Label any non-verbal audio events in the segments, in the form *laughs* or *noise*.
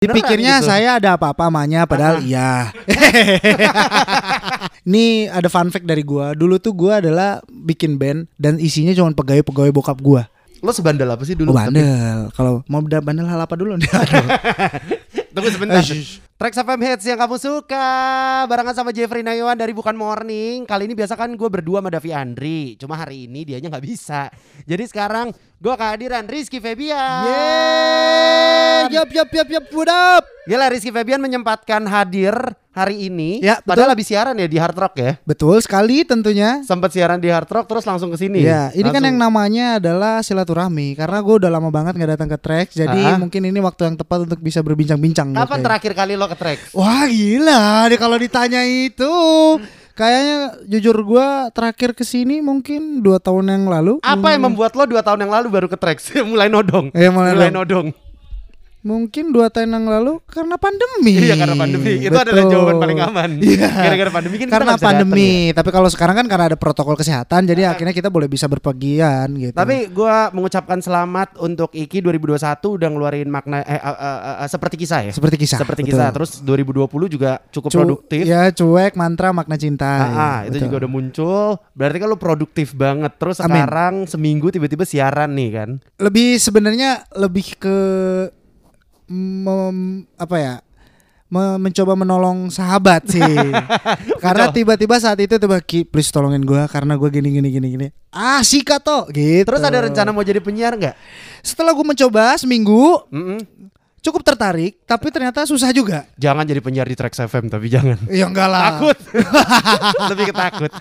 Dipikirnya gitu. saya ada apa-apa amanya padahal iya. *laughs* Ini ada fun fact dari gua. Dulu tuh gua adalah bikin band dan isinya cuma pegawai-pegawai bokap gua. Lo sebandel apa sih dulu? Oh, bandel. Kalau mau bandel hal apa dulu? *laughs* Tunggu sebentar. Eh, Trax FM Hits yang kamu suka. Barengan sama Jeffrey Nayuan dari Bukan Morning. Kali ini biasa kan gue berdua sama Davi Andri. Cuma hari ini dianya nggak bisa. Jadi sekarang gue kehadiran Rizky Febian. Yeay, yap yap yap yap, what up? Gila Rizky Febian menyempatkan hadir hari ini. Ya, Padahal habis siaran ya di Hard Rock ya. Betul sekali tentunya. Sempat siaran di Hard Rock terus langsung ke sini. Ya, ini kan Langsung. yang namanya adalah silaturahmi. Karena gue udah lama banget nggak datang ke Trax, jadi Ah. mungkin ini waktu yang tepat untuk bisa berbincang-bincang. Kapan terakhir kali lo ke Trax? Wah gila, deh kalau ditanya itu, kayaknya jujur gue terakhir ke sini mungkin dua tahun yang lalu. Apa yang membuat lo dua tahun yang lalu baru ke Trax? *laughs* mulai nodong Eh, mulai Mulai nodong. nodong Mungkin dua tahun yang lalu karena pandemi. Iya karena pandemi Itu adalah Betul. jawaban paling aman Iya. Gara-gara pandemi kan kita karena datang pandemi. ya. Tapi kalau sekarang kan karena ada protokol kesehatan, jadi akhirnya kita boleh bisa berpergian gitu. Tapi gua mengucapkan selamat untuk Iki 2021 udah ngeluarin makna eh, eh, eh, eh, seperti kisah ya. seperti kisah. Seperti betul. kisah. Terus 2020 juga cukup Cu- produktif. Ya cuek, mantra, makna cinta. Ah, ah, ya, itu betul. juga udah muncul. Berarti kan lu produktif banget. Terus Amin. sekarang seminggu tiba-tiba siaran nih kan. lebih sebenarnya lebih ke mem- apa ya me- mencoba menolong sahabat sih *laughs* karena tiba-tiba saat itu tiba Ki please tolongin gua karena gua gini gini gini gini ah sikat toh gitu Terus ada rencana mau jadi penyiar nggak? setelah gua mencoba seminggu Mm-mm. Cukup tertarik tapi ternyata susah juga Jangan jadi penyiar di Trax FM tapi jangan. ya enggak lah Takut. *laughs* Lebih ketakut.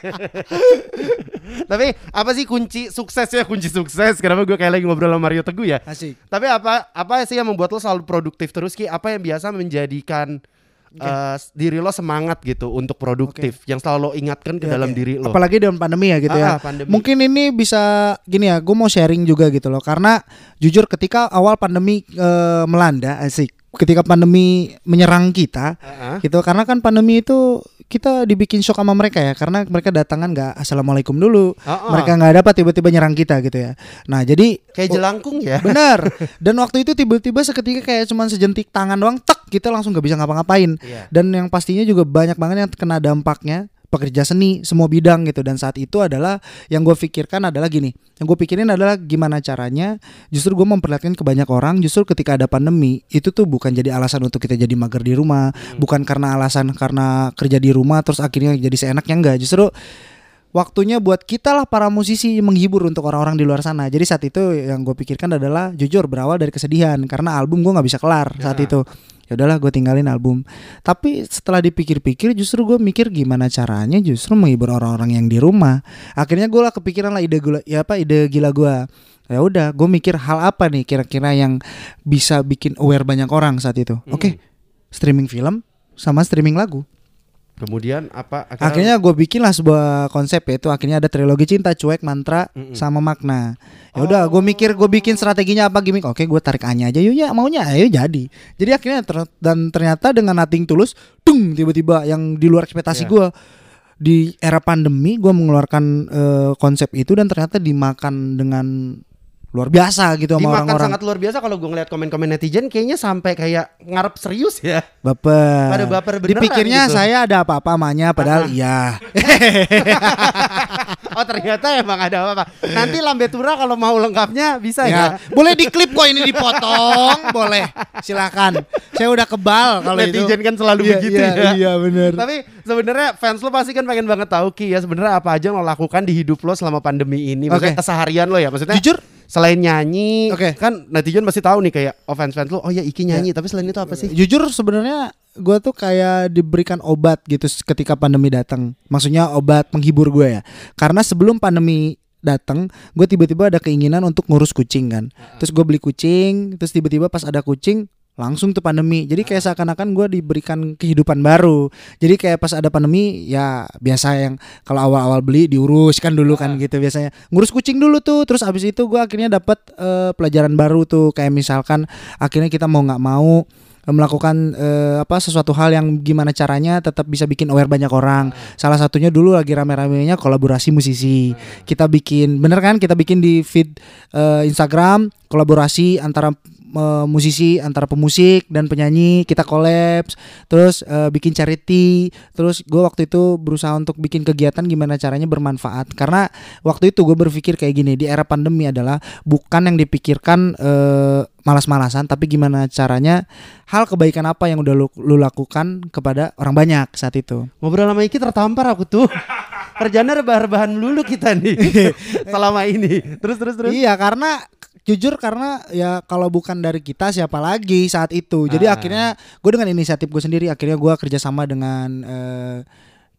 *laughs* tapi apa sih kunci suksesnya kunci sukses? Kenapa gue kayak lagi ngobrol sama Mario Teguh ya? asik Tapi apa apa sih yang membuat lo selalu produktif terus Ki? Apa yang biasa menjadikan eh, diri lo semangat gitu untuk produktif yang selalu lo ingatkan ke Ya, dalam oke. diri lo? apalagi dalam pandemi ya gitu Ah, ya ah, pandemi. mungkin ini bisa gini ya gue mau sharing juga gitu loh karena jujur ketika awal pandemi eh, melanda asik ketika pandemi menyerang kita ah. gitu karena kan pandemi itu kita dibikin shock sama mereka ya karena mereka datangan nggak assalamualaikum dulu ah. mereka nggak dapat tiba-tiba nyerang kita gitu ya nah jadi kayak jelangkung ya. *laughs* benar dan waktu itu tiba-tiba seketika kayak cuman sejentik tangan doang tek kita langsung nggak bisa ngapa-ngapain Iya. dan yang pastinya juga banyak banget yang kena dampaknya pekerja seni semua bidang gitu dan saat itu adalah yang gue pikirkan adalah gini yang gue pikirin adalah gimana caranya justru gue memperlihatkan ke banyak orang justru ketika ada pandemi itu tuh bukan jadi alasan untuk kita jadi mager di rumah bukan karena alasan karena kerja di rumah terus akhirnya jadi seenaknya enggak justru waktunya buat kita lah para musisi menghibur untuk orang-orang di luar sana. Jadi saat itu yang gue pikirkan adalah jujur berawal dari kesedihan karena album gue nggak bisa kelar saat Ya. itu. Ya udahlah gue tinggalin album. Tapi setelah dipikir-pikir justru gue mikir gimana caranya justru menghibur orang-orang yang di rumah. Akhirnya gue lah kepikiran lah ide gula, ya apa ide gila gue. Ya udah, gue mikir hal apa nih kira-kira yang bisa bikin aware banyak orang saat itu. Oke, streaming film sama streaming lagu. Kemudian apa? Akhirnya gue bikin lah sebuah konsep yaitu akhirnya ada trilogi cinta cuek mantra Mm-mm. sama makna. Ya udah gue mikir gue bikin strateginya apa gimmick. Oke gue tarik A-nya aja yuk ya maunya ayo jadi. Jadi akhirnya ter- dan ternyata dengan nothing tulus, dung tiba-tiba yang di luar ekspektasi Iya. gue di era pandemi gue mengeluarkan eh, konsep itu dan ternyata dimakan dengan luar biasa gitu sama Dimakan orang-orang. sangat luar biasa kalau gue ngeliat komen-komen netizen kayaknya sampai kayak ngarep serius ya. Baper. Pada baper beneran Dipikirnya gitu. saya ada apa-apa amanya padahal iya. *laughs* Oh ternyata emang ada apa-apa. Nanti Lambe Tura kalau mau lengkapnya bisa ya. Ya, boleh diklip kok ini dipotong, boleh. Silakan. Saya udah kebal kalau itu. Netizen kan selalu Iya, begitu iya, ya. Iya, benar. Tapi sebenarnya fans lo pasti kan pengen banget tahu Ki ya sebenarnya apa aja yang lo lakukan di hidup lo selama pandemi ini. Maksudnya Oke. keseharian lo ya. Maksudnya Jujur, selain nyanyi, Oke. kan netizen pasti tahu nih kayak oh fans fans lo, oh ya Iki nyanyi. Tapi selain itu apa sih? jujur sebenarnya gue tuh kayak diberikan obat gitu ketika pandemi datang. Maksudnya obat penghibur gue ya. Karena sebelum pandemi datang, gue tiba-tiba ada keinginan untuk ngurus kucing kan. Terus gue beli kucing, terus tiba-tiba pas ada kucing langsung tuh pandemi. Jadi kayak seakan-akan gue diberikan kehidupan baru. Jadi kayak pas ada pandemi ya biasa yang kalau awal-awal beli diurus kan dulu kan gitu biasanya. Ngurus kucing dulu tuh. Terus abis itu gue akhirnya dapat eh, pelajaran baru tuh kayak misalkan akhirnya kita mau nggak mau eh, melakukan eh, apa sesuatu hal yang gimana caranya tetap bisa bikin aware banyak orang. Salah satunya dulu lagi rame-ramenya kolaborasi musisi. Kita bikin bener kan kita bikin di feed eh, Instagram kolaborasi antara eh, musisi antara pemusik dan penyanyi kita collabs terus eh, bikin charity terus gue waktu itu berusaha untuk bikin kegiatan gimana caranya bermanfaat karena waktu itu gue berpikir kayak gini di era pandemi adalah bukan yang dipikirkan eh, malas-malasan tapi gimana caranya hal kebaikan apa yang udah lu, lu lakukan kepada orang banyak saat itu Ngobrol sama Iki tertampar aku tuh. Kerjanya rebah-rebahan lulu kita nih *laughs* selama ini. Terus terus terus. Iya karena jujur karena ya kalau bukan dari kita siapa lagi saat itu. Jadi Ah. akhirnya gue dengan inisiatif gue sendiri akhirnya gue kerjasama dengan eh,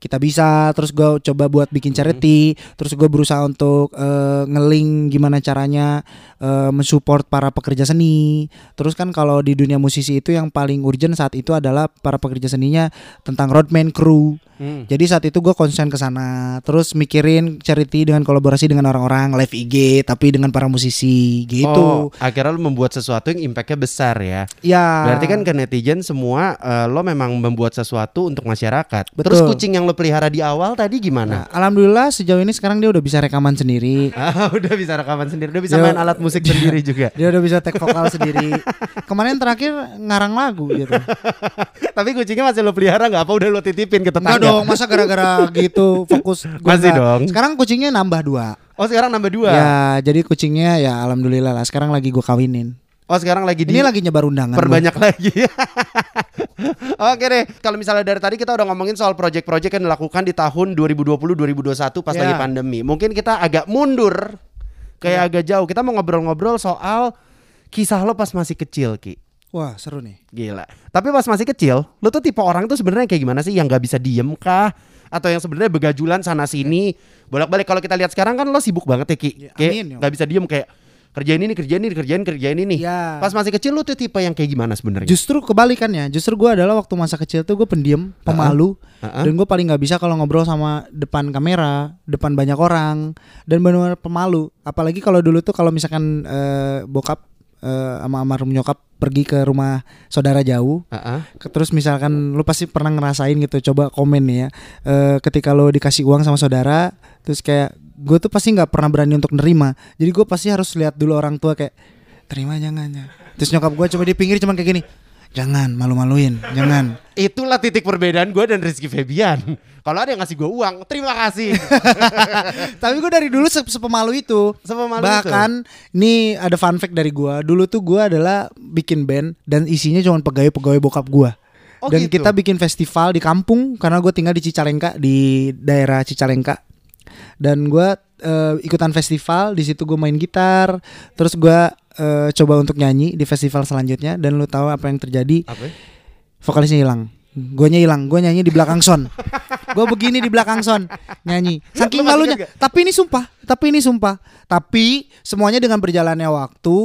kita bisa terus gue coba buat bikin charity terus gue berusaha untuk eh, ngeling gimana caranya eh, mensupport para pekerja seni terus kan kalau di dunia musisi itu yang paling urgent saat itu adalah para pekerja seninya tentang roadman crew Hmm. jadi saat itu gue konsen ke sana, terus mikirin charity dengan kolaborasi dengan orang-orang live IG, tapi dengan para musisi Oh, gitu. akhirnya lo membuat sesuatu yang impactnya besar ya. Ya. Berarti kan ke netizen semua eh, lo memang membuat sesuatu untuk masyarakat. Betul. Terus kucing yang lo pelihara di awal tadi Nah, gimana? alhamdulillah sejauh ini sekarang dia udah bisa rekaman sendiri. *laughs* Ah, udah bisa rekaman sendiri, udah bisa Yo. main alat musik sendiri juga. *laughs* Dia udah bisa take vokal sendiri. Kemarin terakhir ngarang lagu gitu. *laughs* Tapi kucingnya masih lo pelihara nggak? Apa udah lo titipin ke tetangga? Enggak dong, masa gara-gara gitu fokus gua Masih nggak- dong. Sekarang kucingnya nambah dua. Oh sekarang nambah dua. Ya, jadi kucingnya ya alhamdulillah lah. Sekarang lagi gue kawinin. Oh sekarang lagi di Ini lagi nyebar undangan. gua. perbanyak lagi. *laughs* Oke deh, kalau misalnya dari tadi kita udah ngomongin soal project-project yang dilakukan di tahun 2020-2021 pas Ya. lagi pandemi. Mungkin kita agak mundur, kayak agak jauh. Kita mau ngobrol-ngobrol soal kisah lo pas masih kecil, Ki. Wah, seru nih. Gila. Tapi pas masih kecil, lo tuh tipe orang tuh sebenarnya kayak gimana sih? Yang nggak bisa diem kah? Atau yang sebenarnya begajulan sana sini, bolak-balik. Kalau kita lihat sekarang kan lo sibuk banget ya Ki. Ya, Kayak amin, yo. nggak bisa diem kayak kerjain ini, kerjain ini, kerjain kerjain ini. Ya. Pas masih kecil lo tuh tipe yang kayak gimana sebenarnya? Justru kebalikannya. Justru gue adalah waktu masa kecil tuh gue pendiam, pemalu, Ha-ha. dan gue paling nggak bisa kalau ngobrol sama depan kamera, depan banyak orang, dan benar-benar pemalu. Apalagi kalau dulu tuh kalau misalkan eh, bokap eh, sama almarhum nyokap pergi ke rumah saudara jauh, Heeh. ke- terus misalkan lu pasti pernah ngerasain gitu, coba komen nih ya, Eh, ketika lo dikasih uang sama saudara, terus kayak gue tuh pasti nggak pernah berani untuk nerima. Jadi gue pasti harus lihat dulu orang tua kayak terima jangan ya. Terus nyokap gue cuma di pinggir cuman kayak gini, jangan malu-maluin, jangan. *laughs* Itulah titik perbedaan gue dan Rizky Febian. Kalau ada yang ngasih gue uang, terima kasih. *laughs* Tapi gue dari dulu se- sepemalu itu. Sepemalu Bahkan nih ada fun fact dari gue. Dulu tuh gue adalah bikin band dan isinya cuma pegawai-pegawai bokap gue. Oh, dan gitu? kita bikin festival di kampung karena gue tinggal di Cicalengka di daerah Cicalengka. Dan gue eh, ikutan festival di situ gue main gitar. Terus gue eh, coba untuk nyanyi di festival selanjutnya. Dan lu tahu apa yang terjadi? Apa? ya? vokalisnya hilang Guanya hilang, gue nyanyi di belakang son. *laughs* gue begini di belakang son nyanyi. Saking malunya. Tapi ini sumpah, tapi ini sumpah. Tapi semuanya dengan berjalannya waktu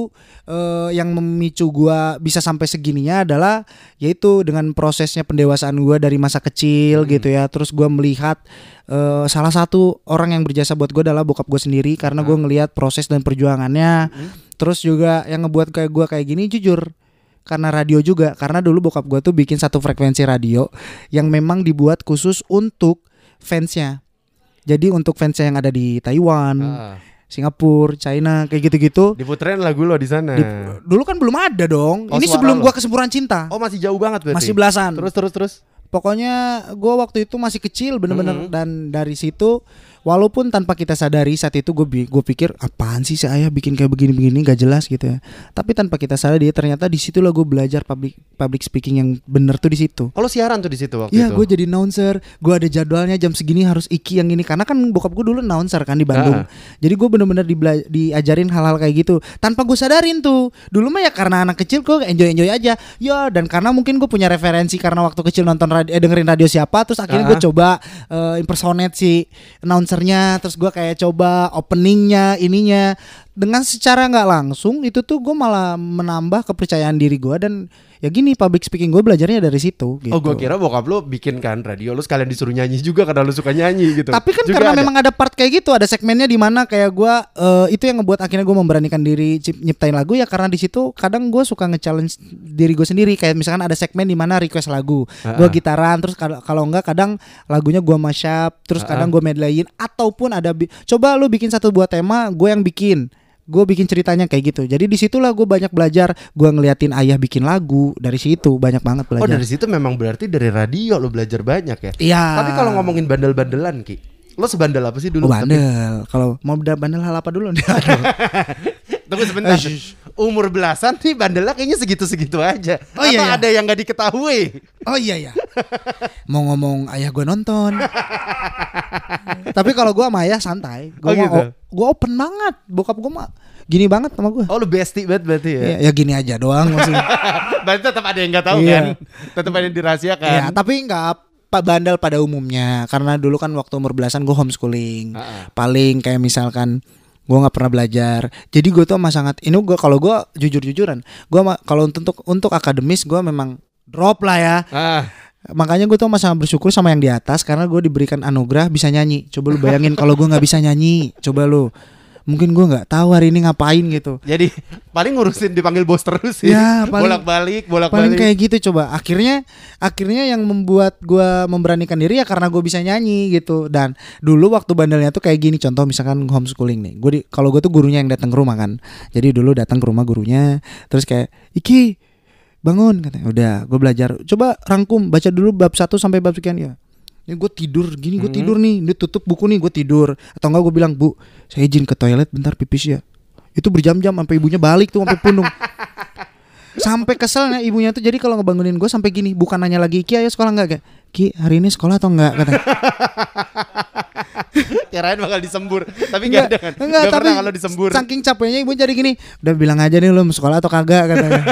eh, yang memicu gua bisa sampai segininya adalah yaitu dengan prosesnya pendewasaan gua dari masa kecil gitu ya. Terus gua melihat eh, salah satu orang yang berjasa buat gua adalah bokap gue sendiri karena gua ngelihat proses dan perjuangannya. Terus juga yang ngebuat kayak gua kayak gini jujur karena radio juga karena dulu bokap gua tuh bikin satu frekuensi radio yang memang dibuat khusus untuk fansnya jadi untuk fansnya yang ada di Taiwan Ah. Singapura China kayak gitu-gitu Diputerin lagu lo di sana. di- dulu kan belum ada dong Oh, ini sebelum lo. gua kesemburan cinta Oh masih jauh banget berarti. masih belasan Terus terus terus. pokoknya gua waktu itu masih kecil bener-bener Mhm. dan dari situ walaupun tanpa kita sadari saat itu gue gue pikir apaan sih si ayah bikin kayak begini-begini gak jelas gitu ya tapi tanpa kita sadari ternyata di situlah gue belajar public public speaking yang bener tuh di situ Oh lo siaran tuh di situ waktu Iya, itu. gue jadi announcer. Gue ada jadwalnya jam segini harus iki yang ini. Karena kan bokap gue dulu announcer kan di Bandung. Ah. Jadi gue bener-bener diajarin hal-hal kayak gitu. Tanpa gue sadarin tuh. Dulu mah ya karena anak kecil gue enjoy-enjoy aja. Ya dan karena mungkin gue punya referensi karena waktu kecil nonton radio, eh, dengerin radio siapa. Terus akhirnya gue Ah. coba eh, impersonate si announcernya. Terus gue kayak coba openingnya ininya. Dengan secara nggak langsung itu tuh gue malah menambah kepercayaan diri gue dan ya gini public speaking gue belajarnya dari situ. Gitu. Oh gue kira bokap lo bikin kan radio lo sekalian disuruh nyanyi juga karena lo suka nyanyi gitu. Tapi kan Juga karena ada. memang ada part kayak gitu, ada segmennya di mana kayak gua eh, itu yang ngebuat akhirnya gue memberanikan diri nyiptain lagu ya karena di situ kadang gue suka nge-challenge diri gue sendiri kayak misalkan ada segmen di mana request lagu, Ah, gue ah. gitaran terus kalau enggak kadang lagunya gue mashup, terus Ah, kadang gue medleyin ataupun ada coba lu bikin satu buah tema, gue yang bikin gue bikin ceritanya kayak gitu jadi di situlah gue banyak belajar gue ngeliatin ayah bikin lagu dari situ banyak banget Oh belajar dari situ memang berarti dari radio lo belajar banyak ya. iya Tapi kalau ngomongin bandel-bandelan Ki, lo sebandel apa sih dulu? Oh, bandel kalau mau bandel hal apa dulu *laughs* nih Tunggu sebentar. Eh. Umur belasan nih bandelnya kayaknya segitu-segitu aja. Oh, iya, Atau iya. ada yang nggak diketahui? oh iya ya mau ngomong ayah gue nonton *laughs* tapi kalau gue sama ayah santai gue Oh, gitu? gue open banget bokap gue mah gini banget sama gue Oh lu bestie banget berarti ya? ya, ya gini aja doang maksudnya *laughs* Berarti tetap ada yang nggak tahu Iya. kan? Tetap ada yang dirahasiakan. Ya, tapi nggak pak bandel pada umumnya karena dulu kan waktu umur belasan gue homeschooling. Ah, ah. Paling kayak misalkan gue nggak pernah belajar. Jadi gue tuh sama sangat ini gue kalau gue jujur-jujuran, gue kalau untuk untuk akademis gue memang drop lah ya. Ah, Makanya gue tuh sama sangat bersyukur sama yang di atas karena gue diberikan anugerah bisa nyanyi. Coba lu bayangin kalau gue nggak bisa nyanyi, coba lu. Mungkin gue nggak tahu hari ini ngapain gitu. jadi paling ngurusin dipanggil bos terus sih. Ya, *laughs* paling- bolak-balik, paling bolak-balik. kayak gitu coba. Akhirnya akhirnya yang membuat gua memberanikan diri ya karena gue bisa nyanyi gitu. Dan dulu waktu bandelnya tuh kayak gini contoh misalkan homeschooling nih. Gue kalau gue tuh gurunya yang datang ke rumah kan. Jadi dulu datang ke rumah gurunya terus kayak iki bangun katanya. Udah gue belajar. Coba rangkum baca dulu bab 1 sampai bab sekian ya ini gue tidur gini gue Hmm. tidur nih dia tutup buku nih gue tidur. Atau enggak gue bilang bu saya izin ke toilet bentar pipis ya. Itu berjam-jam sampai ibunya balik tuh sampai punung *laughs* sampai keselnya ibunya tuh jadi kalau ngebangunin gue sampai gini bukan nanya lagi Ki ayo sekolah nggak kayak Ki hari ini sekolah atau enggak? kata *laughs* *laughs* Kirain bakal disembur, tapi nggak ada kan? enggak Nggak tapi pernah kalau disembur. saking capeknya ibu jadi gini udah bilang aja nih lu mau sekolah atau kagak katanya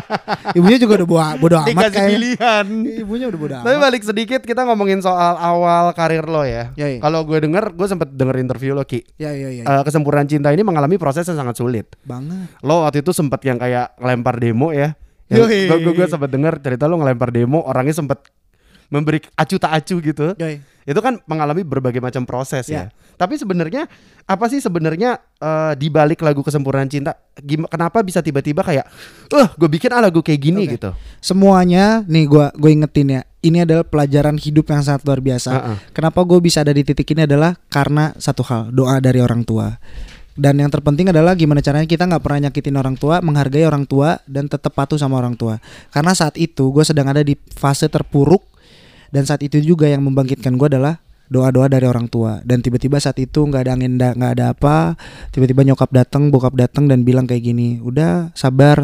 *laughs* ibunya juga udah bodo, bodo amat Dikasih kayak pilihan. ibunya udah bodo Tapi amat balik sedikit kita ngomongin soal awal karir lo ya. Ya, iya. Kalau gue denger, gue sempet denger interview lo Ki. ya ya ya Eh, kesempurnaan cinta ini mengalami proses yang sangat sulit. banget Lo waktu itu sempet yang kayak ngelempar demo ya. Yoi. gue, gue, gue sempet denger cerita lo ngelempar demo, orangnya sempet memberi acu tak acu gitu. Yoi. Itu kan mengalami berbagai macam proses ya. Ya. Tapi sebenarnya apa sih sebenarnya eh, di balik lagu kesempurnaan cinta? Gim- kenapa bisa tiba-tiba kayak, eh gue bikin ah lagu kayak gini Oke. gitu? semuanya nih gua gue ingetin ya ini adalah pelajaran hidup yang sangat luar biasa Heeh. kenapa gue bisa ada di titik ini adalah karena satu hal doa dari orang tua dan yang terpenting adalah gimana caranya kita nggak pernah nyakitin orang tua menghargai orang tua dan tetap patuh sama orang tua karena saat itu gue sedang ada di fase terpuruk dan saat itu juga yang membangkitkan gue adalah doa-doa dari orang tua. Dan tiba-tiba saat itu nggak ada angin nggak ada apa tiba-tiba nyokap datang bokap datang dan bilang kayak gini udah sabar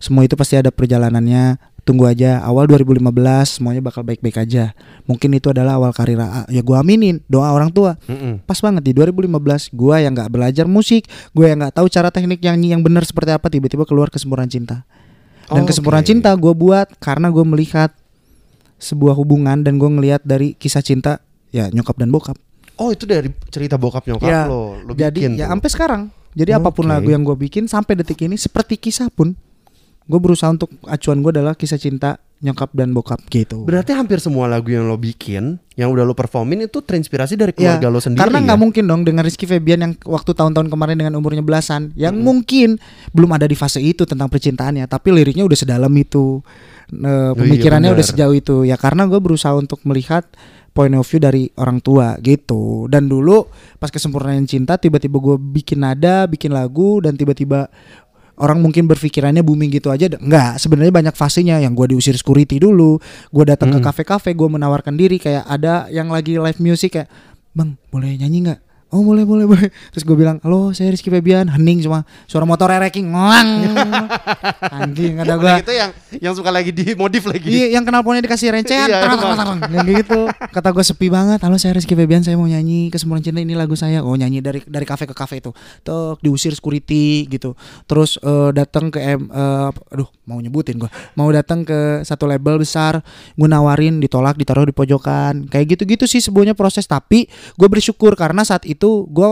semua itu pasti ada perjalanannya. Tunggu aja awal 2015 semuanya bakal baik-baik aja. Mungkin itu adalah awal karir AA. ya gua aminin doa orang tua. Pas banget di 2015 gua yang nggak belajar musik gua yang nggak tahu cara teknik nyanyi yang benar seperti apa tiba-tiba keluar kesempurnaan cinta. Dan Oke. kesempurnaan cinta gue buat karena gue melihat sebuah hubungan dan gue ngelihat dari kisah cinta ya nyokap dan bokap Oh itu dari cerita bokap nyokap Ya, lo, lo jadi bikin ya sampai sekarang jadi apa pun Oke. lagu yang gue bikin sampai detik ini seperti kisah pun gue berusaha untuk acuan gue adalah kisah cinta nyokap dan bokap gitu Berarti hampir semua lagu yang lo bikin, yang udah lo performin itu terinspirasi dari Ya, keluarga lo sendiri. karena ya? nggak mungkin dong dengan Rizky Febian yang waktu tahun-tahun kemarin dengan umurnya belasan yang mungkin belum ada di fase itu tentang percintaannya tapi liriknya udah sedalam itu Pemikirannya iya, udah benar. sejauh itu. Ya karena gue berusaha untuk melihat point of view dari orang tua gitu. Dan dulu pas kesempurnaan cinta tiba-tiba gue bikin nada bikin lagu dan tiba-tiba orang mungkin berpikirannya booming gitu aja enggak. Sebenarnya banyak fasenya. Yang gue diusir security dulu gue datang ke Hmm. kafe-kafe gue menawarkan diri kayak ada yang lagi live music kayak bang boleh nyanyi nggak oh boleh boleh boleh terus gue bilang halo saya Rizky Febian hening cuma suara motor reking ngoang anjing ada gue gitu yang yang suka lagi di modif lagi. Iya, yang knalpotnya dikasih rencehan, Iya, terang, emang. terang, terang, yang gitu. Kata gue sepi banget. Halo, saya Rizky Febian, saya mau nyanyi Kesempurnaan Cinta ini lagu saya. Oh, nyanyi dari dari kafe ke kafe itu. Tok diusir security gitu. Terus eh, datang ke M, eh, aduh, mau nyebutin gue. Mau datang ke satu label besar, gue nawarin, ditolak, ditaruh di pojokan. Kayak gitu-gitu sih sebenarnya proses. Tapi gue bersyukur karena saat itu gue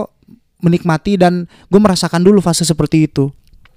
menikmati dan gue merasakan dulu fase seperti itu.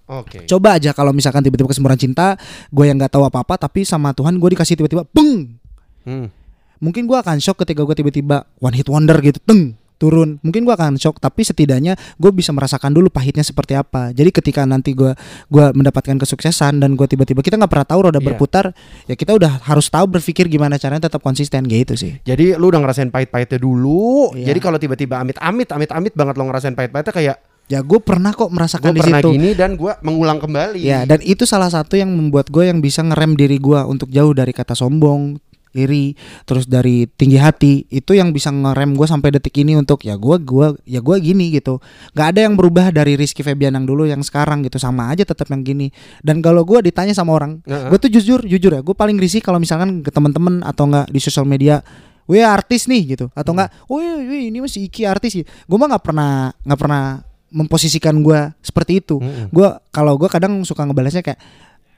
Oke. Coba aja kalau misalkan tiba-tiba kesempurnaan cinta, gue yang nggak tahu apa-apa, tapi sama Tuhan gue dikasih tiba-tiba, beng. Hmm. Mungkin gue akan shock ketika gue tiba-tiba one hit wonder gitu, teng turun. Mungkin gue akan shock, tapi setidaknya gue bisa merasakan dulu pahitnya seperti apa. Jadi ketika nanti gue gua mendapatkan kesuksesan dan gue tiba-tiba kita nggak pernah tahu roda Iya. berputar, ya kita udah harus tahu berpikir gimana caranya tetap konsisten gitu sih. Jadi lu udah ngerasain pahit-pahitnya dulu. Iya. Jadi kalau tiba-tiba amit-amit, amit-amit banget lo ngerasain pahit-pahitnya kayak Ya gue pernah kok merasakan di pernah situ. gini dan gue mengulang kembali. Ya, dan itu salah satu yang membuat gue yang bisa ngerem diri gue untuk jauh dari kata sombong, iri, terus dari tinggi hati. Itu yang bisa ngerem gue sampai detik ini untuk ya gue gua ya gue gini gitu. Gak ada yang berubah dari Rizky Febian yang dulu yang sekarang gitu sama aja tetap yang gini. Dan kalau gue ditanya sama orang, Heeh. gue tuh jujur jujur ya, gue paling risih kalau misalkan ke teman-teman atau enggak di sosial media Wih artis nih gitu atau enggak, oh iya, iya, ini masih Iki artis sih. Gue mah nggak pernah nggak pernah memposisikan gue seperti itu Mm-mm. gue kalau gue kadang suka ngebalasnya kayak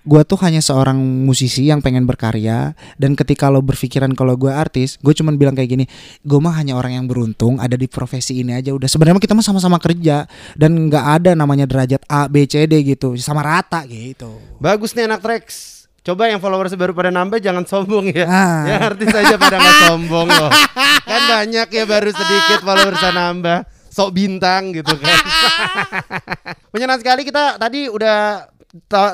gue tuh hanya seorang musisi yang pengen berkarya dan ketika lo berpikiran kalau gue artis gue cuman bilang kayak gini gue mah hanya orang yang beruntung ada di profesi ini aja udah sebenarnya kita mah sama-sama kerja dan nggak ada namanya derajat A B C D gitu sama rata gitu Bagus nih anak Trax. Coba yang followers baru pada nambah jangan sombong ya. Ah. Ya artis aja pada nggak sombong loh. Kan banyak ya baru sedikit followers nambah. Sok bintang gitu kan. *laughs* Menyenangkan sekali kita tadi udah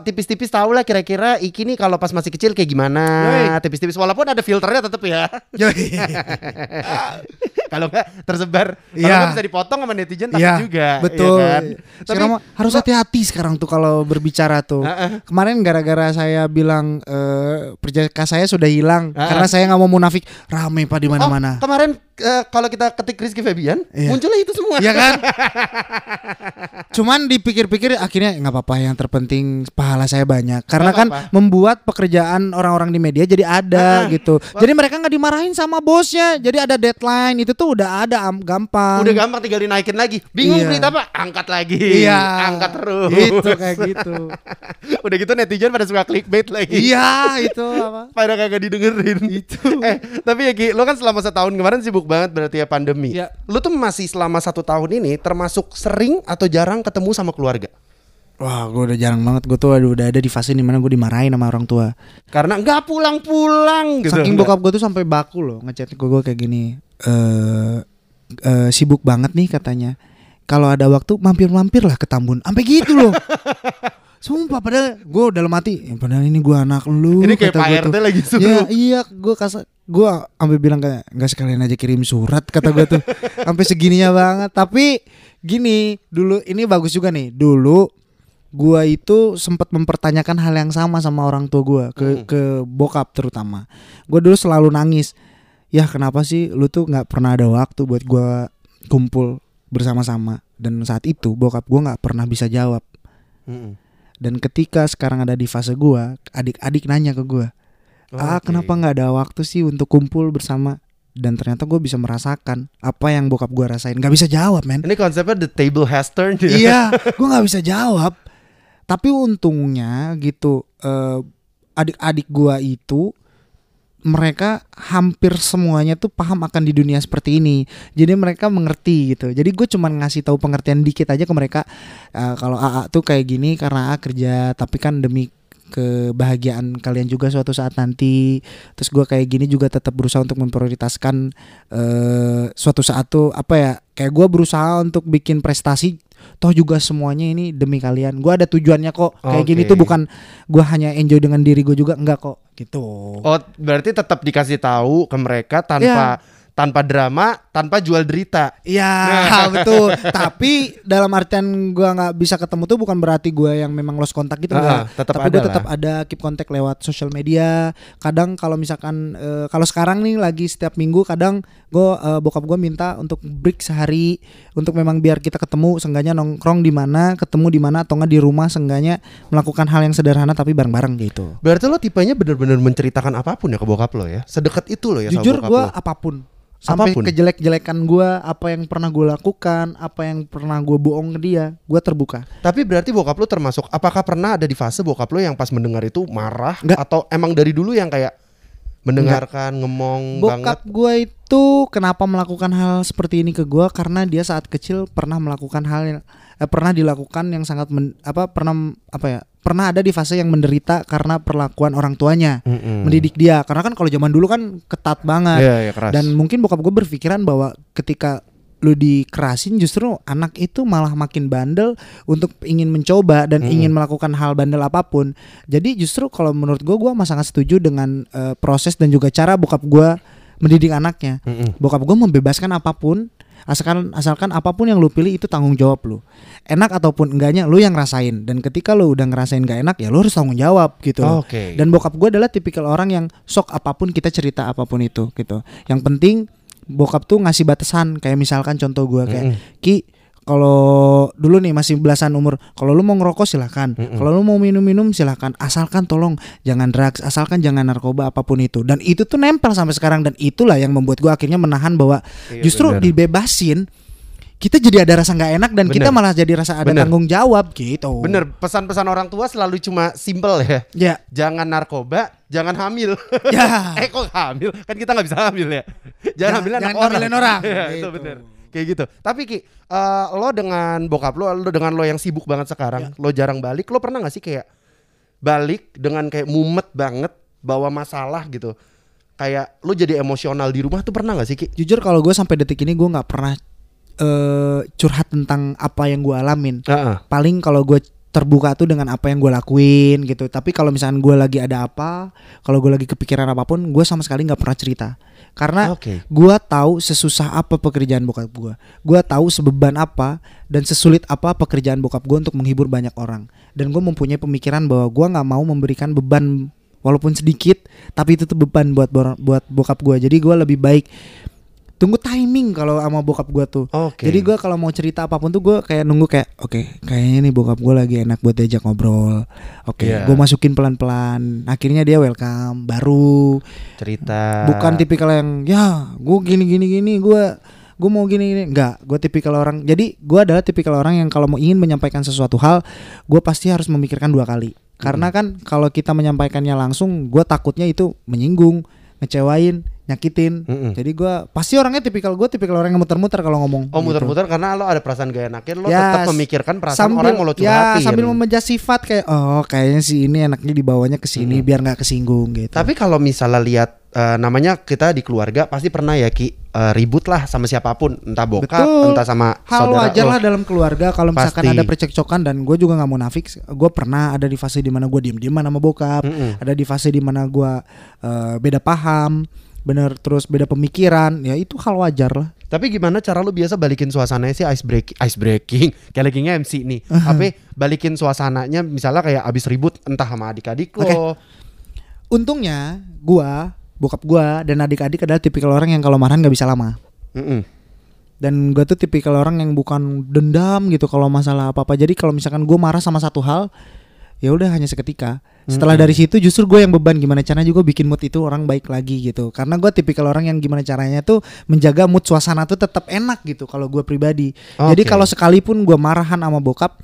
tipis-tipis tahu lah kira-kira Iki nih kalau pas masih kecil kayak gimana. Tipis-tipis walaupun ada filternya tetap ya. *laughs* kalau nggak tersebar. Kalau Iya. bisa dipotong sama netizen takut Iya juga. betul ya kan? sekarang mah harus hati-hati sekarang tuh kalau berbicara tuh Heeh. kemarin gara-gara saya bilang eh perjaka saya sudah hilang Ah. karena saya nggak mau munafik rame pak di mana-mana Oh, kemarin eh, kalau kita ketik Rizky Febian, Iya. munculnya itu semua. Iya kan? *laughs* Cuman dipikir-pikir akhirnya nggak apa-apa yang terpenting pahala saya banyak karena Nggak kan apa-apa. membuat pekerjaan orang-orang di media jadi ada Ah, gitu. Jadi mereka nggak dimarahin sama bosnya. Jadi ada deadline itu tuh udah ada am- gampang. Udah gampang tinggal dinaikin lagi. Bingung Iya. berita apa? Angkat lagi. Iya. Angkat terus. Gitu kayak gitu. *laughs* Udah gitu netizen pada suka clickbait lagi. iya, itu apa? *laughs* Pada kagak didengerin. Itu. *laughs* eh, tapi ya Ki, lo kan selama setahun kemarin sibuk banget berarti ya pandemi. Iya. Lo tuh masih selama satu tahun ini termasuk sering atau jarang ketemu sama keluarga? Wah, gue udah jarang banget. Gue tuh aduh, udah ada di fase di mana gue dimarahin sama orang tua. Karena nggak pulang-pulang gitu. Saking bokap gue tuh sampai baku loh ngechat ke gue kayak gini. Eh eh, sibuk banget nih katanya. Kalau ada waktu mampir-mampir lah ke Tambun. Sampai gitu loh. *laughs* Sumpah padahal gue dalam hati, "Ya, padahal ini gue anak lu. Ini kayak Pak RT tuh. lagi suruh. Ya, iya, gue kasar gue sampai bilang kayak nggak sekalian aja kirim surat kata gue tuh *laughs* sampai segininya banget tapi gini dulu ini bagus juga nih dulu gua itu sempat mempertanyakan hal yang sama sama orang tua gua ke Hmm. ke bokap terutama gua dulu selalu nangis ya kenapa sih lu tuh nggak pernah ada waktu buat gua kumpul bersama-sama dan saat itu bokap gua nggak pernah bisa jawab Mm-mm. dan ketika sekarang ada di fase gua adik-adik nanya ke gua ah Oke. kenapa nggak ada waktu sih untuk kumpul bersama dan ternyata gue bisa merasakan apa yang bokap gua rasain nggak bisa jawab men Ini konsepnya the table has turned. ya? *laughs* iya *laughs* gue nggak bisa jawab tapi untungnya gitu eh, adik-adik gua itu mereka hampir semuanya tuh paham akan di dunia seperti ini. Jadi mereka mengerti gitu. Jadi gue cuman ngasih tahu pengertian dikit aja ke mereka. Eh, kalau AA tuh kayak gini karena AA kerja tapi kan demi kebahagiaan kalian juga suatu saat nanti. Terus gua kayak gini juga tetap berusaha untuk memprioritaskan eh suatu saat tuh apa ya kayak gua berusaha untuk bikin prestasi toh juga semuanya ini demi kalian gua ada tujuannya kok kayak gini Oke. tuh bukan gua hanya enjoy dengan diri gue juga enggak kok gitu Oh, berarti tetap dikasih tahu ke mereka tanpa tanpa drama, tanpa jual derita. Iya *laughs* betul. Tapi dalam artian gua nggak bisa ketemu tuh bukan berarti gua yang memang lost kontak gitu tetap Tapi ada gua lah. tetap ada keep kontak lewat sosial media. Kadang kalau misalkan eh, kalau sekarang nih lagi setiap minggu kadang gua eh, bokap gua minta untuk break sehari untuk memang biar kita ketemu seenggaknya nongkrong di mana, ketemu di mana atau enggak di rumah seenggaknya melakukan hal yang sederhana tapi bareng-bareng gitu. Berarti lo tipenya bener-bener menceritakan apa pun ya ke bokap lo ya. Sedekat itu lo ya Jujur lo. apa pun sampai Apa pun? kejelek-jelekan gua apa yang pernah gue lakukan apa yang pernah gue bohong ke dia gua terbuka Tapi berarti bokap lo termasuk apakah pernah ada di fase bokap lo yang pas mendengar itu marah Enggak. atau emang dari dulu yang kayak mendengarkan ngomong Bokap banget? gue itu kenapa melakukan hal seperti ini ke gue karena dia saat kecil pernah melakukan hal yang eh, pernah dilakukan yang sangat men- apa pernah apa ya pernah ada di fase yang menderita karena perlakuan orang tuanya Mm-mm. mendidik dia karena kan kalau zaman dulu kan ketat banget Iya, iya keras. dan mungkin bokap gue berpikiran bahwa ketika lu dikerasin justru anak itu malah makin bandel untuk ingin mencoba dan Mm-mm. ingin melakukan hal bandel apa pun. Jadi justru kalau menurut gue gue mah sangat setuju dengan eh, proses dan juga cara bokap gue mendidik anaknya. Mm-mm. Bokap gue membebaskan apa pun Asalkan asalkan apa pun yang lu pilih itu tanggung jawab lu. Enak ataupun enggaknya lu yang ngerasain dan ketika lu udah ngerasain gak enak ya lu harus tanggung jawab gitu. Oke. Dan bokap gue adalah tipikal orang yang sok apa pun kita cerita apa pun itu gitu. Yang penting bokap tuh ngasih batasan kayak misalkan contoh gue kayak Mm-mm. Ki kalau dulu nih masih belasan umur kalau lu mau ngerokok silahkan Mm-mm. kalau lu mau minum-minum silahkan asalkan tolong jangan drugs asalkan jangan narkoba apa pun itu dan itu tuh nempel sampai sekarang dan itulah yang membuat gue akhirnya menahan bahwa Iya, justru bener. dibebasin kita jadi ada rasa nggak enak dan kita Bener. malah jadi rasa ada Bener. tanggung jawab gitu Bener, pesan-pesan orang tua selalu cuma simple ya. ya Jangan narkoba, jangan hamil. ya *laughs* eh kok hamil? Kan kita nggak bisa hamil ya. Jangan Jangan- hamil anak jangan orang. ngambilin orang. *laughs* Itu Gitu. bener. Kayak gitu. Tapi Ki, eh, lo dengan bokap lo, lo dengan lo yang sibuk banget sekarang, lo jarang balik, lo pernah gak sih kayak balik dengan kayak mumet banget bawa masalah gitu? Kayak lo jadi emosional di rumah tuh pernah gak sih Ki? jujur kalau gue sampai detik ini gue nggak pernah eh, curhat tentang apa yang gue alamin. Heeh. paling kalau gue terbuka tuh dengan apa yang gue lakuin gitu. Tapi kalau misalnya gue lagi ada apa kalau gue lagi kepikiran apa pun gue sama sekali nggak pernah cerita. Karena Oke. gue tahu sesusah apa pekerjaan bokap gue gue tahu sebeban apa dan sesulit apa pekerjaan bokap gue untuk menghibur banyak orang. Dan gue mempunyai pemikiran bahwa gue nggak mau memberikan beban walaupun sedikit tapi itu tuh beban buat buat bokap gue jadi gue lebih baik tunggu timing kalau sama bokap gue tuh Oke. jadi gue kalau mau cerita apa pun tuh gue kayak nunggu kayak oke kayaknya nih bokap gue lagi enak buat diajak ngobrol. Oke, Iya. gue masukin pelan-pelan. Akhirnya dia welcome. Baru cerita. bukan tipikal yang ya gue gini gini gini gue gue mau gini gini enggak gue tipikal orang jadi gue adalah tipikal orang yang kalau mau ingin menyampaikan sesuatu hal gue pasti harus memikirkan dua kali karena kan kalau kita menyampaikannya langsung gue takutnya itu menyinggung ngecewain nyakitin Mm-mm. jadi gue pasti orangnya tipikal gue tipikal orang yang muter-muter kalau ngomong Oh gitu. muter-muter karena lo ada perasaan gak enakin lo Ya, tetap memikirkan perasaan sambil orang yang mau lo ya curhatin. sambil membeja sifat kayak oh kayaknya si ini enaknya dibawanya ke sini biar nggak kesinggung gitu. Tapi kalau misalnya lihat eh, namanya kita di keluarga pasti pernah ya Ki eh, ribut lah sama siapa pun, entah bokap, Betul. entah sama hal saudara wajar lah dalam keluarga kalau misalkan Pasti. ada percekcokan dan gue juga nggak mau nafik gue pernah ada di fase di mana gue diem dieman sama bokap Mm-mm. ada di fase di mana gue eh, beda paham bener terus beda pemikiran ya itu hal wajar lah Tapi gimana cara lu biasa balikin suasananya sih ice break ice breaking *laughs* kayak lagi MC nih. *laughs* Tapi balikin suasananya misalnya kayak abis ribut entah sama adik-adik lo. Oke. untungnya gue bokap gue dan adik-adik adalah tipikal orang yang kalau marahan nggak bisa lama. Mm-mm. dan gue tuh tipikal orang yang bukan dendam gitu kalau masalah apa apa jadi kalau misalkan gue marah sama satu hal ya udah hanya seketika. Setelah dari situ justru gue yang beban gimana caranya juga bikin mood itu orang baik lagi gitu. Karena gue tipikal orang yang gimana caranya tuh menjaga mood suasana tuh tetap enak gitu kalau gue pribadi. Jadi Oke. kalau sekalipun gue marahan sama bokap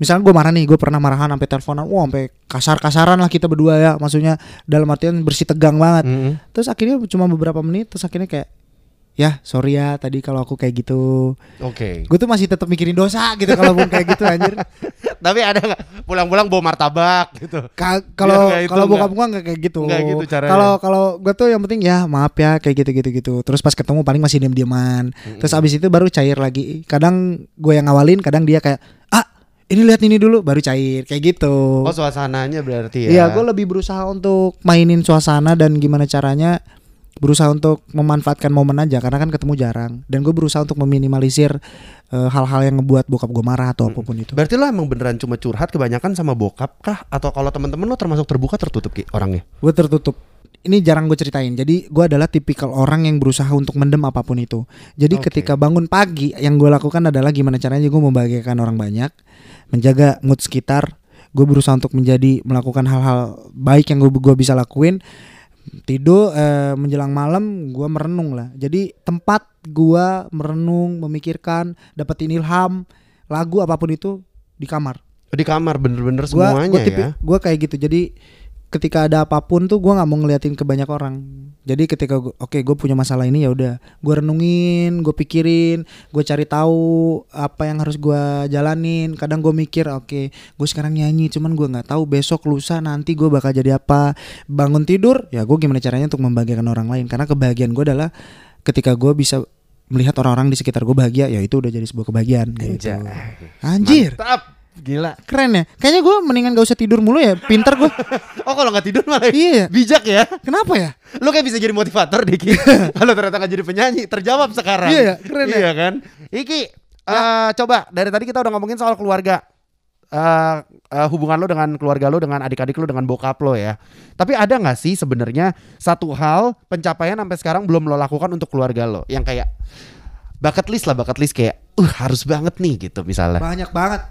misalnya gue marah nih gue pernah marahan sampai teleponan wah sampai kasar-kasaran lah kita berdua ya. Maksudnya dalam artian bersih tegang banget. Mm-mm. terus akhirnya cuma beberapa menit terus akhirnya kayak ya sorry ya tadi kalau aku kayak gitu. Oke. gue tuh masih tetap mikirin dosa gitu kalau pun kayak gitu anjir. *laughs* Tapi ada nggak? Pulang-pulang bawa martabak gitu. Ka- kalau kalau bokap gua nggak kayak gitu. Nggak gitu caranya. kalau kalau gue tuh yang penting ya maaf ya kayak gitu gitu gitu. Terus pas ketemu paling masih diem dieman terus abis itu baru cair lagi. Kadang gue yang ngawalin kadang dia kayak ini lihat ini dulu baru cair kayak gitu Oh suasananya berarti ya. Iya, gue lebih berusaha untuk mainin suasana dan gimana caranya berusaha untuk memanfaatkan momen aja karena kan ketemu jarang dan gue berusaha untuk meminimalisir eh, hal-hal yang ngebuat bokap gue marah atau apa pun itu. Berarti lo emang beneran cuma curhat kebanyakan sama bokap kah? Atau kalau teman-teman lo termasuk terbuka tertutup Ki orangnya? Gue tertutup. Ini jarang gue ceritain. Jadi gue adalah tipikal orang yang berusaha untuk mendem apa pun itu. Jadi Oke. ketika bangun pagi yang gue lakukan adalah gimana caranya gue membahagiakan orang banyak, menjaga mood sekitar. Gue berusaha untuk menjadi melakukan hal-hal baik yang gue gue bisa lakuin. Tidur eh, menjelang malam gue merenung lah. Jadi tempat gue merenung, memikirkan, dapetin ilham, lagu apa pun itu di kamar Oh, Di kamar bener-bener semuanya gua tipi- ya. gua kayak gitu jadi ketika ada apa pun tuh gua nggak mau ngeliatin ke banyak orang. Jadi ketika oke gue punya masalah ini ya udah gue renungin gue pikirin gue cari tahu apa yang harus gua jalanin. Kadang gue mikir oke gue sekarang nyanyi cuman gua nggak tahu besok lusa nanti gue bakal jadi apa. Bangun tidur ya gue gimana caranya untuk membahagiakan orang lain. Karena kebahagiaan gue adalah ketika gue bisa melihat orang-orang di sekitar gue bahagia ya itu udah jadi sebuah kebahagiaan gitu. Anjir! Mantap. Gila. Keren ya. Kayaknya gue mendingan gak usah tidur mulu ya. Pinter gue. *laughs* Oh kalau nggak tidur malah Iya. bijak ya. Kenapa ya? Lu kayak bisa jadi motivator Diki. kalau *laughs* ternyata nggak jadi penyanyi, terjawab sekarang. Iya ya, keren ya. Iya kan? Iki, eh, coba dari tadi kita udah ngomongin soal keluarga. Eh, eh, hubungan lo dengan keluarga lo dengan adik-adik lo dengan bokap lo ya. Tapi ada nggak sih sebenarnya satu hal pencapaian sampai sekarang belum lo lakukan untuk keluarga lo yang kayak bucket list lah bucket list kayak uh harus banget nih gitu misalnya. Banyak banget.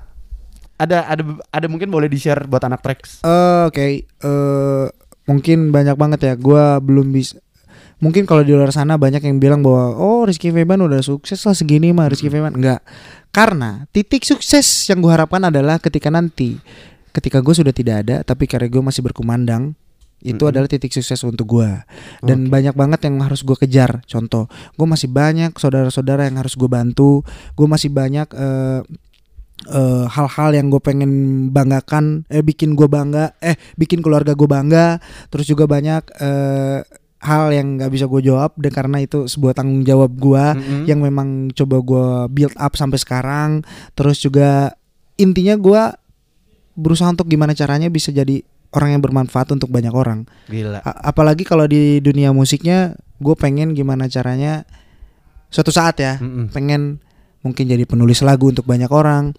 Ada ada ada mungkin boleh di share buat anak tracks. Eh, Oke, eh, mungkin banyak banget ya. Gua belum bisa. Mungkin kalau di luar sana banyak yang bilang bahwa oh Rizky Febian udah sukses lah segini mah Rizky Febian enggak. Karena titik sukses yang gue harapkan adalah ketika nanti ketika gue sudah tidak ada tapi karya gue masih berkumandang itu Mm-mm. adalah titik sukses untuk gue dan banyak banget yang harus gue kejar contoh gue masih banyak saudara-saudara yang harus gue bantu gue masih banyak eh, hal-hal yang gue pengen banggakan eh bikin gue bangga eh bikin keluarga gue bangga terus juga banyak eh, hal yang nggak bisa gue jawab dan karena itu sebuah tanggung jawab gue Mm-mm. yang memang coba gue build up sampai sekarang terus juga intinya gue berusaha untuk gimana caranya bisa jadi orang yang bermanfaat untuk banyak orang Gila. A- apalagi kalau di dunia musiknya gue pengen gimana caranya suatu saat ya Mm-mm. pengen mungkin jadi penulis lagu untuk banyak orang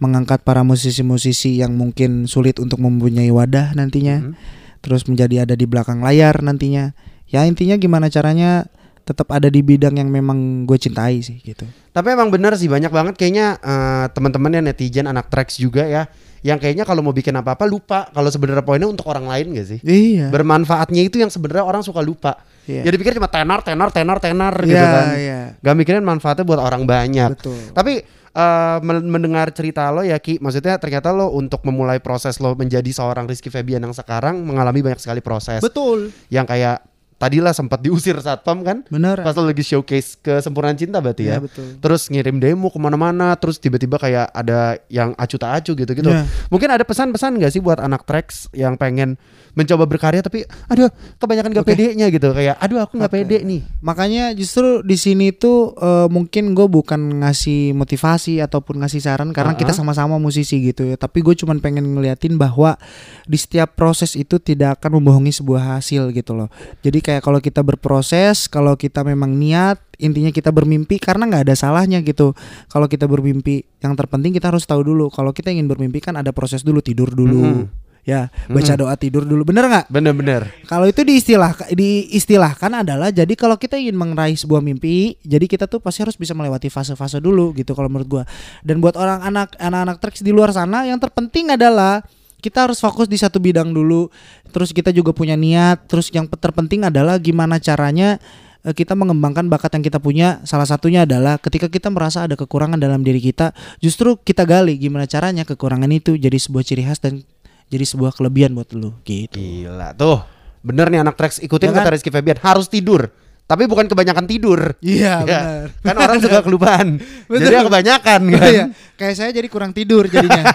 mengangkat para musisi-musisi yang mungkin sulit untuk mempunyai wadah nantinya. Mm. terus menjadi ada di belakang layar nantinya. Ya intinya gimana caranya tetap ada di bidang yang memang gue cintai sih gitu. Tapi emang bener sih banyak banget kayaknya eh, teman-teman ya netizen anak tracks juga ya yang kayaknya kalau mau bikin apa-apa lupa kalau sebenarnya poinnya untuk orang lain gak sih? iya Bermanfaatnya itu yang sebenarnya orang suka lupa. Iya. Jadi pikir cuma tenar, tenar, tenar, tenar gitu Iya, kan. iya. Gak mikirin manfaatnya buat orang banyak. betul Tapi eh, men- mendengar cerita lo ya Ki, maksudnya ternyata lo untuk memulai proses lo menjadi seorang Rizky Febian yang sekarang mengalami banyak sekali proses betul yang kayak tadilah sempat diusir satpam kan? bener Pas lo lagi showcase kesempurnaan cinta berarti ya? Iya, betul terus ngirim demo ke mana-mana terus tiba-tiba kayak ada yang acu tak acu gitu gitu Iya. mungkin ada pesan-pesan gak sih buat anak tracks yang pengen mencoba berkarya tapi aduh kebanyakan gak Oke. pede-nya gitu kayak aduh aku nggak Oke. pede nih Makanya justru di sini tuh eh, mungkin gue bukan ngasih motivasi ataupun ngasih saran karena kita Uh-uh. sama-sama musisi gitu ya. Tapi gue cuman pengen ngeliatin bahwa di setiap proses itu tidak akan membohongi sebuah hasil gitu loh. Jadi kayak kalau kita berproses, kalau kita memang niat, intinya kita bermimpi karena nggak ada salahnya gitu. Kalau kita bermimpi, yang terpenting kita harus tahu dulu. Kalau kita ingin bermimpi kan ada proses dulu, tidur dulu. Mm-mm. Ya, baca doa tidur dulu. Bener nggak? bener-bener Kalau itu diistilah diistilahkan adalah jadi kalau kita ingin meraih sebuah mimpi, jadi kita tuh pasti harus bisa melewati fase-fase dulu gitu kalau menurut gua. Dan buat orang anak anak-anak di luar sana yang terpenting adalah kita harus fokus di satu bidang dulu. Terus kita juga punya niat, terus yang terpenting adalah gimana caranya eh, kita mengembangkan bakat yang kita punya. Salah satunya adalah ketika kita merasa ada kekurangan dalam diri kita, justru kita gali gimana caranya kekurangan itu jadi sebuah ciri khas dan jadi sebuah kelebihan buat lu gitu. gila tuh bener nih anak tracks ikutin Ya kan? kata Rizky Febian harus tidur tapi bukan kebanyakan tidur Iya *laughs* Ya, benar. kan orang suka *laughs* kelupaan Betul. jadi kebanyakan kan Iya, kayak saya jadi kurang tidur jadinya.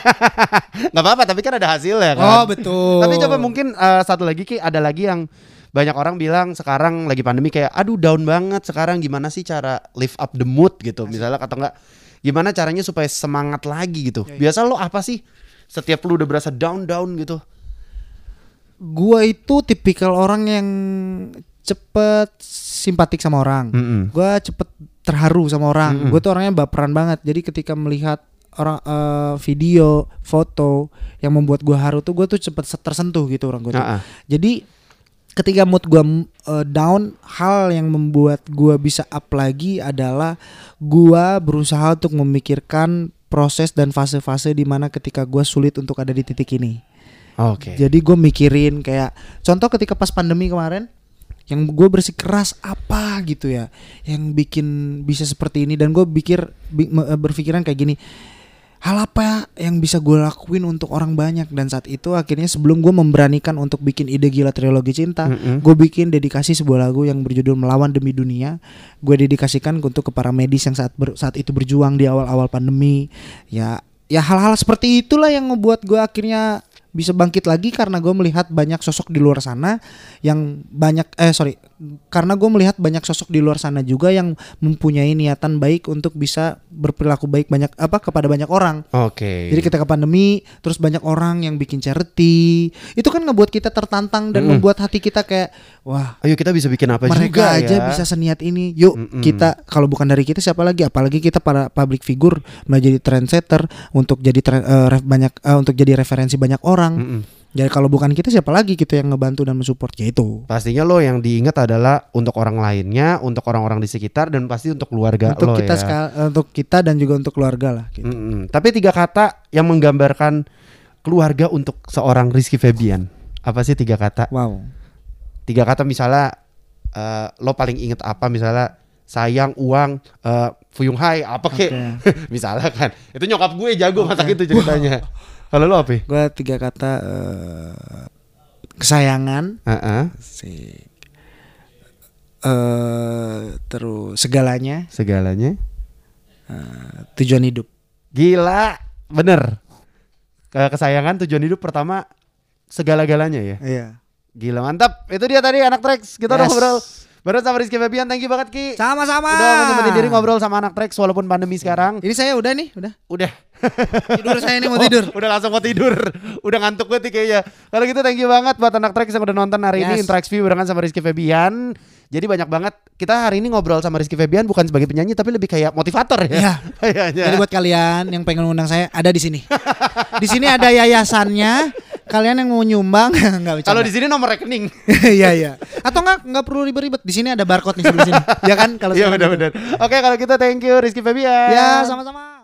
*laughs* nggak apa-apa tapi kan ada hasilnya kan oh betul. Tapi coba mungkin eh, satu lagi Ki, ada lagi yang banyak orang bilang sekarang lagi pandemi kayak aduh down banget sekarang gimana sih cara lift up the mood gitu misalnya kata enggak gimana caranya supaya semangat lagi gitu. Ya, Biasa lo apa sih setiap lu udah berasa down down gitu? gua itu tipikal orang yang cepet simpatik sama orang. Mm-mm. Gua cepet terharu sama orang. Mm-mm. Gue tuh orangnya baperan banget. Jadi ketika melihat orang eh, video, foto yang membuat gua haru tuh gue tuh cepet tersentuh gitu orang gue. Ah, ah. Jadi ketika mood gua uh, down, hal yang membuat gua bisa up lagi adalah gua berusaha untuk memikirkan proses dan fase-fase di mana ketika gua sulit untuk ada di titik ini. Oke. Jadi gue mikirin kayak contoh ketika pas pandemi kemarin yang gue bersikeras apa gitu ya yang bikin bisa seperti ini. Dan gue pikir eh, berpikiran kayak gini hal apa yang bisa gue lakuin untuk orang banyak? Dan saat itu akhirnya sebelum gue memberanikan untuk bikin ide gila trilogi cinta Mm-mm. gue bikin dedikasi sebuah lagu yang berjudul melawan demi dunia. Gue dedikasikan untuk ke para medis yang saat ber- saat itu berjuang di awal-awal pandemi. Ya ya hal-hal seperti itulah yang ngebuat gue akhirnya bisa bangkit lagi karena gue melihat banyak sosok di luar sana yang banyak eh sorry karena gue melihat banyak sosok di luar sana juga yang mempunyai niatan baik untuk bisa berperilaku baik banyak apa kepada banyak orang. Oke. Jadi ketika pandemi terus banyak orang yang bikin charity, itu kan ngebuat kita tertantang dan Mm-mm. membuat hati kita kayak wah Ayo kita bisa bikin apa mereka juga aja ya. bisa seniat ini. Yuk Mm-mm. kita kalau bukan dari kita siapa lagi? Apalagi kita para public figure menjadi trendsetter untuk jadi tre- ref- banyak eh, untuk jadi referensi banyak orang. Mm-mm. Jadi kalau bukan kita siapa lagi gitu yang ngebantu dan mensupport ya itu. Pastinya lo yang diingat adalah untuk orang lainnya, untuk orang-orang di sekitar dan pasti untuk keluarga untuk lo kita ya. ska- eh, untuk kita dan juga untuk keluarga lah gitu. Mm-mm. Tapi tiga kata yang menggambarkan keluarga untuk seorang Rizky Febian. Apa sih tiga kata? Wow. Tiga kata misalnya eh, lo paling inget apa misalnya sayang, uang, eh, Fuyung Hai, apa kek? *laughs* misalnya kan. Itu nyokap gue jago masak itu ceritanya. Kalau lo apa? Gua tiga kata eh, kesayangan, Heeh. Asik. eh terus segalanya, Segalanya. eh, tujuan hidup. Gila, bener. Ke- Kesayangan tujuan hidup pertama segala-galanya ya. Iya. Gila mantap. Itu dia tadi anak Trax. Kita udah Yes. ngobrol bareng sama Rizky Febian. Thank you banget Ki. Sama-sama. Udah menyempetin diri ngobrol sama anak Trax walaupun pandemi sekarang. Ini saya udah nih, udah. Udah. Tidur saya nih mau Oh, tidur. Udah langsung mau tidur. Udah ngantuk banget kayaknya. Kalau gitu thank you banget buat anak Trax yang udah nonton hari ini Yes. Intrax View barengan sama Rizky Febian. Jadi banyak banget kita hari ini ngobrol sama Rizky Febian bukan sebagai penyanyi tapi lebih kayak motivator ya. Iya. *laughs* Jadi buat kalian yang pengen undang saya ada di sini. di sini ada yayasannya. Kalian yang mau nyumbang *laughs* nggak Kalau di sini nomor rekening. *laughs* Iya iya. Atau nggak nggak perlu ribet-ribet. Di sini ada barcode nih sebelah sini. ya kan kalau Iya benar-benar. Oke kalau gitu thank you Rizky Febian. Ya sama-sama.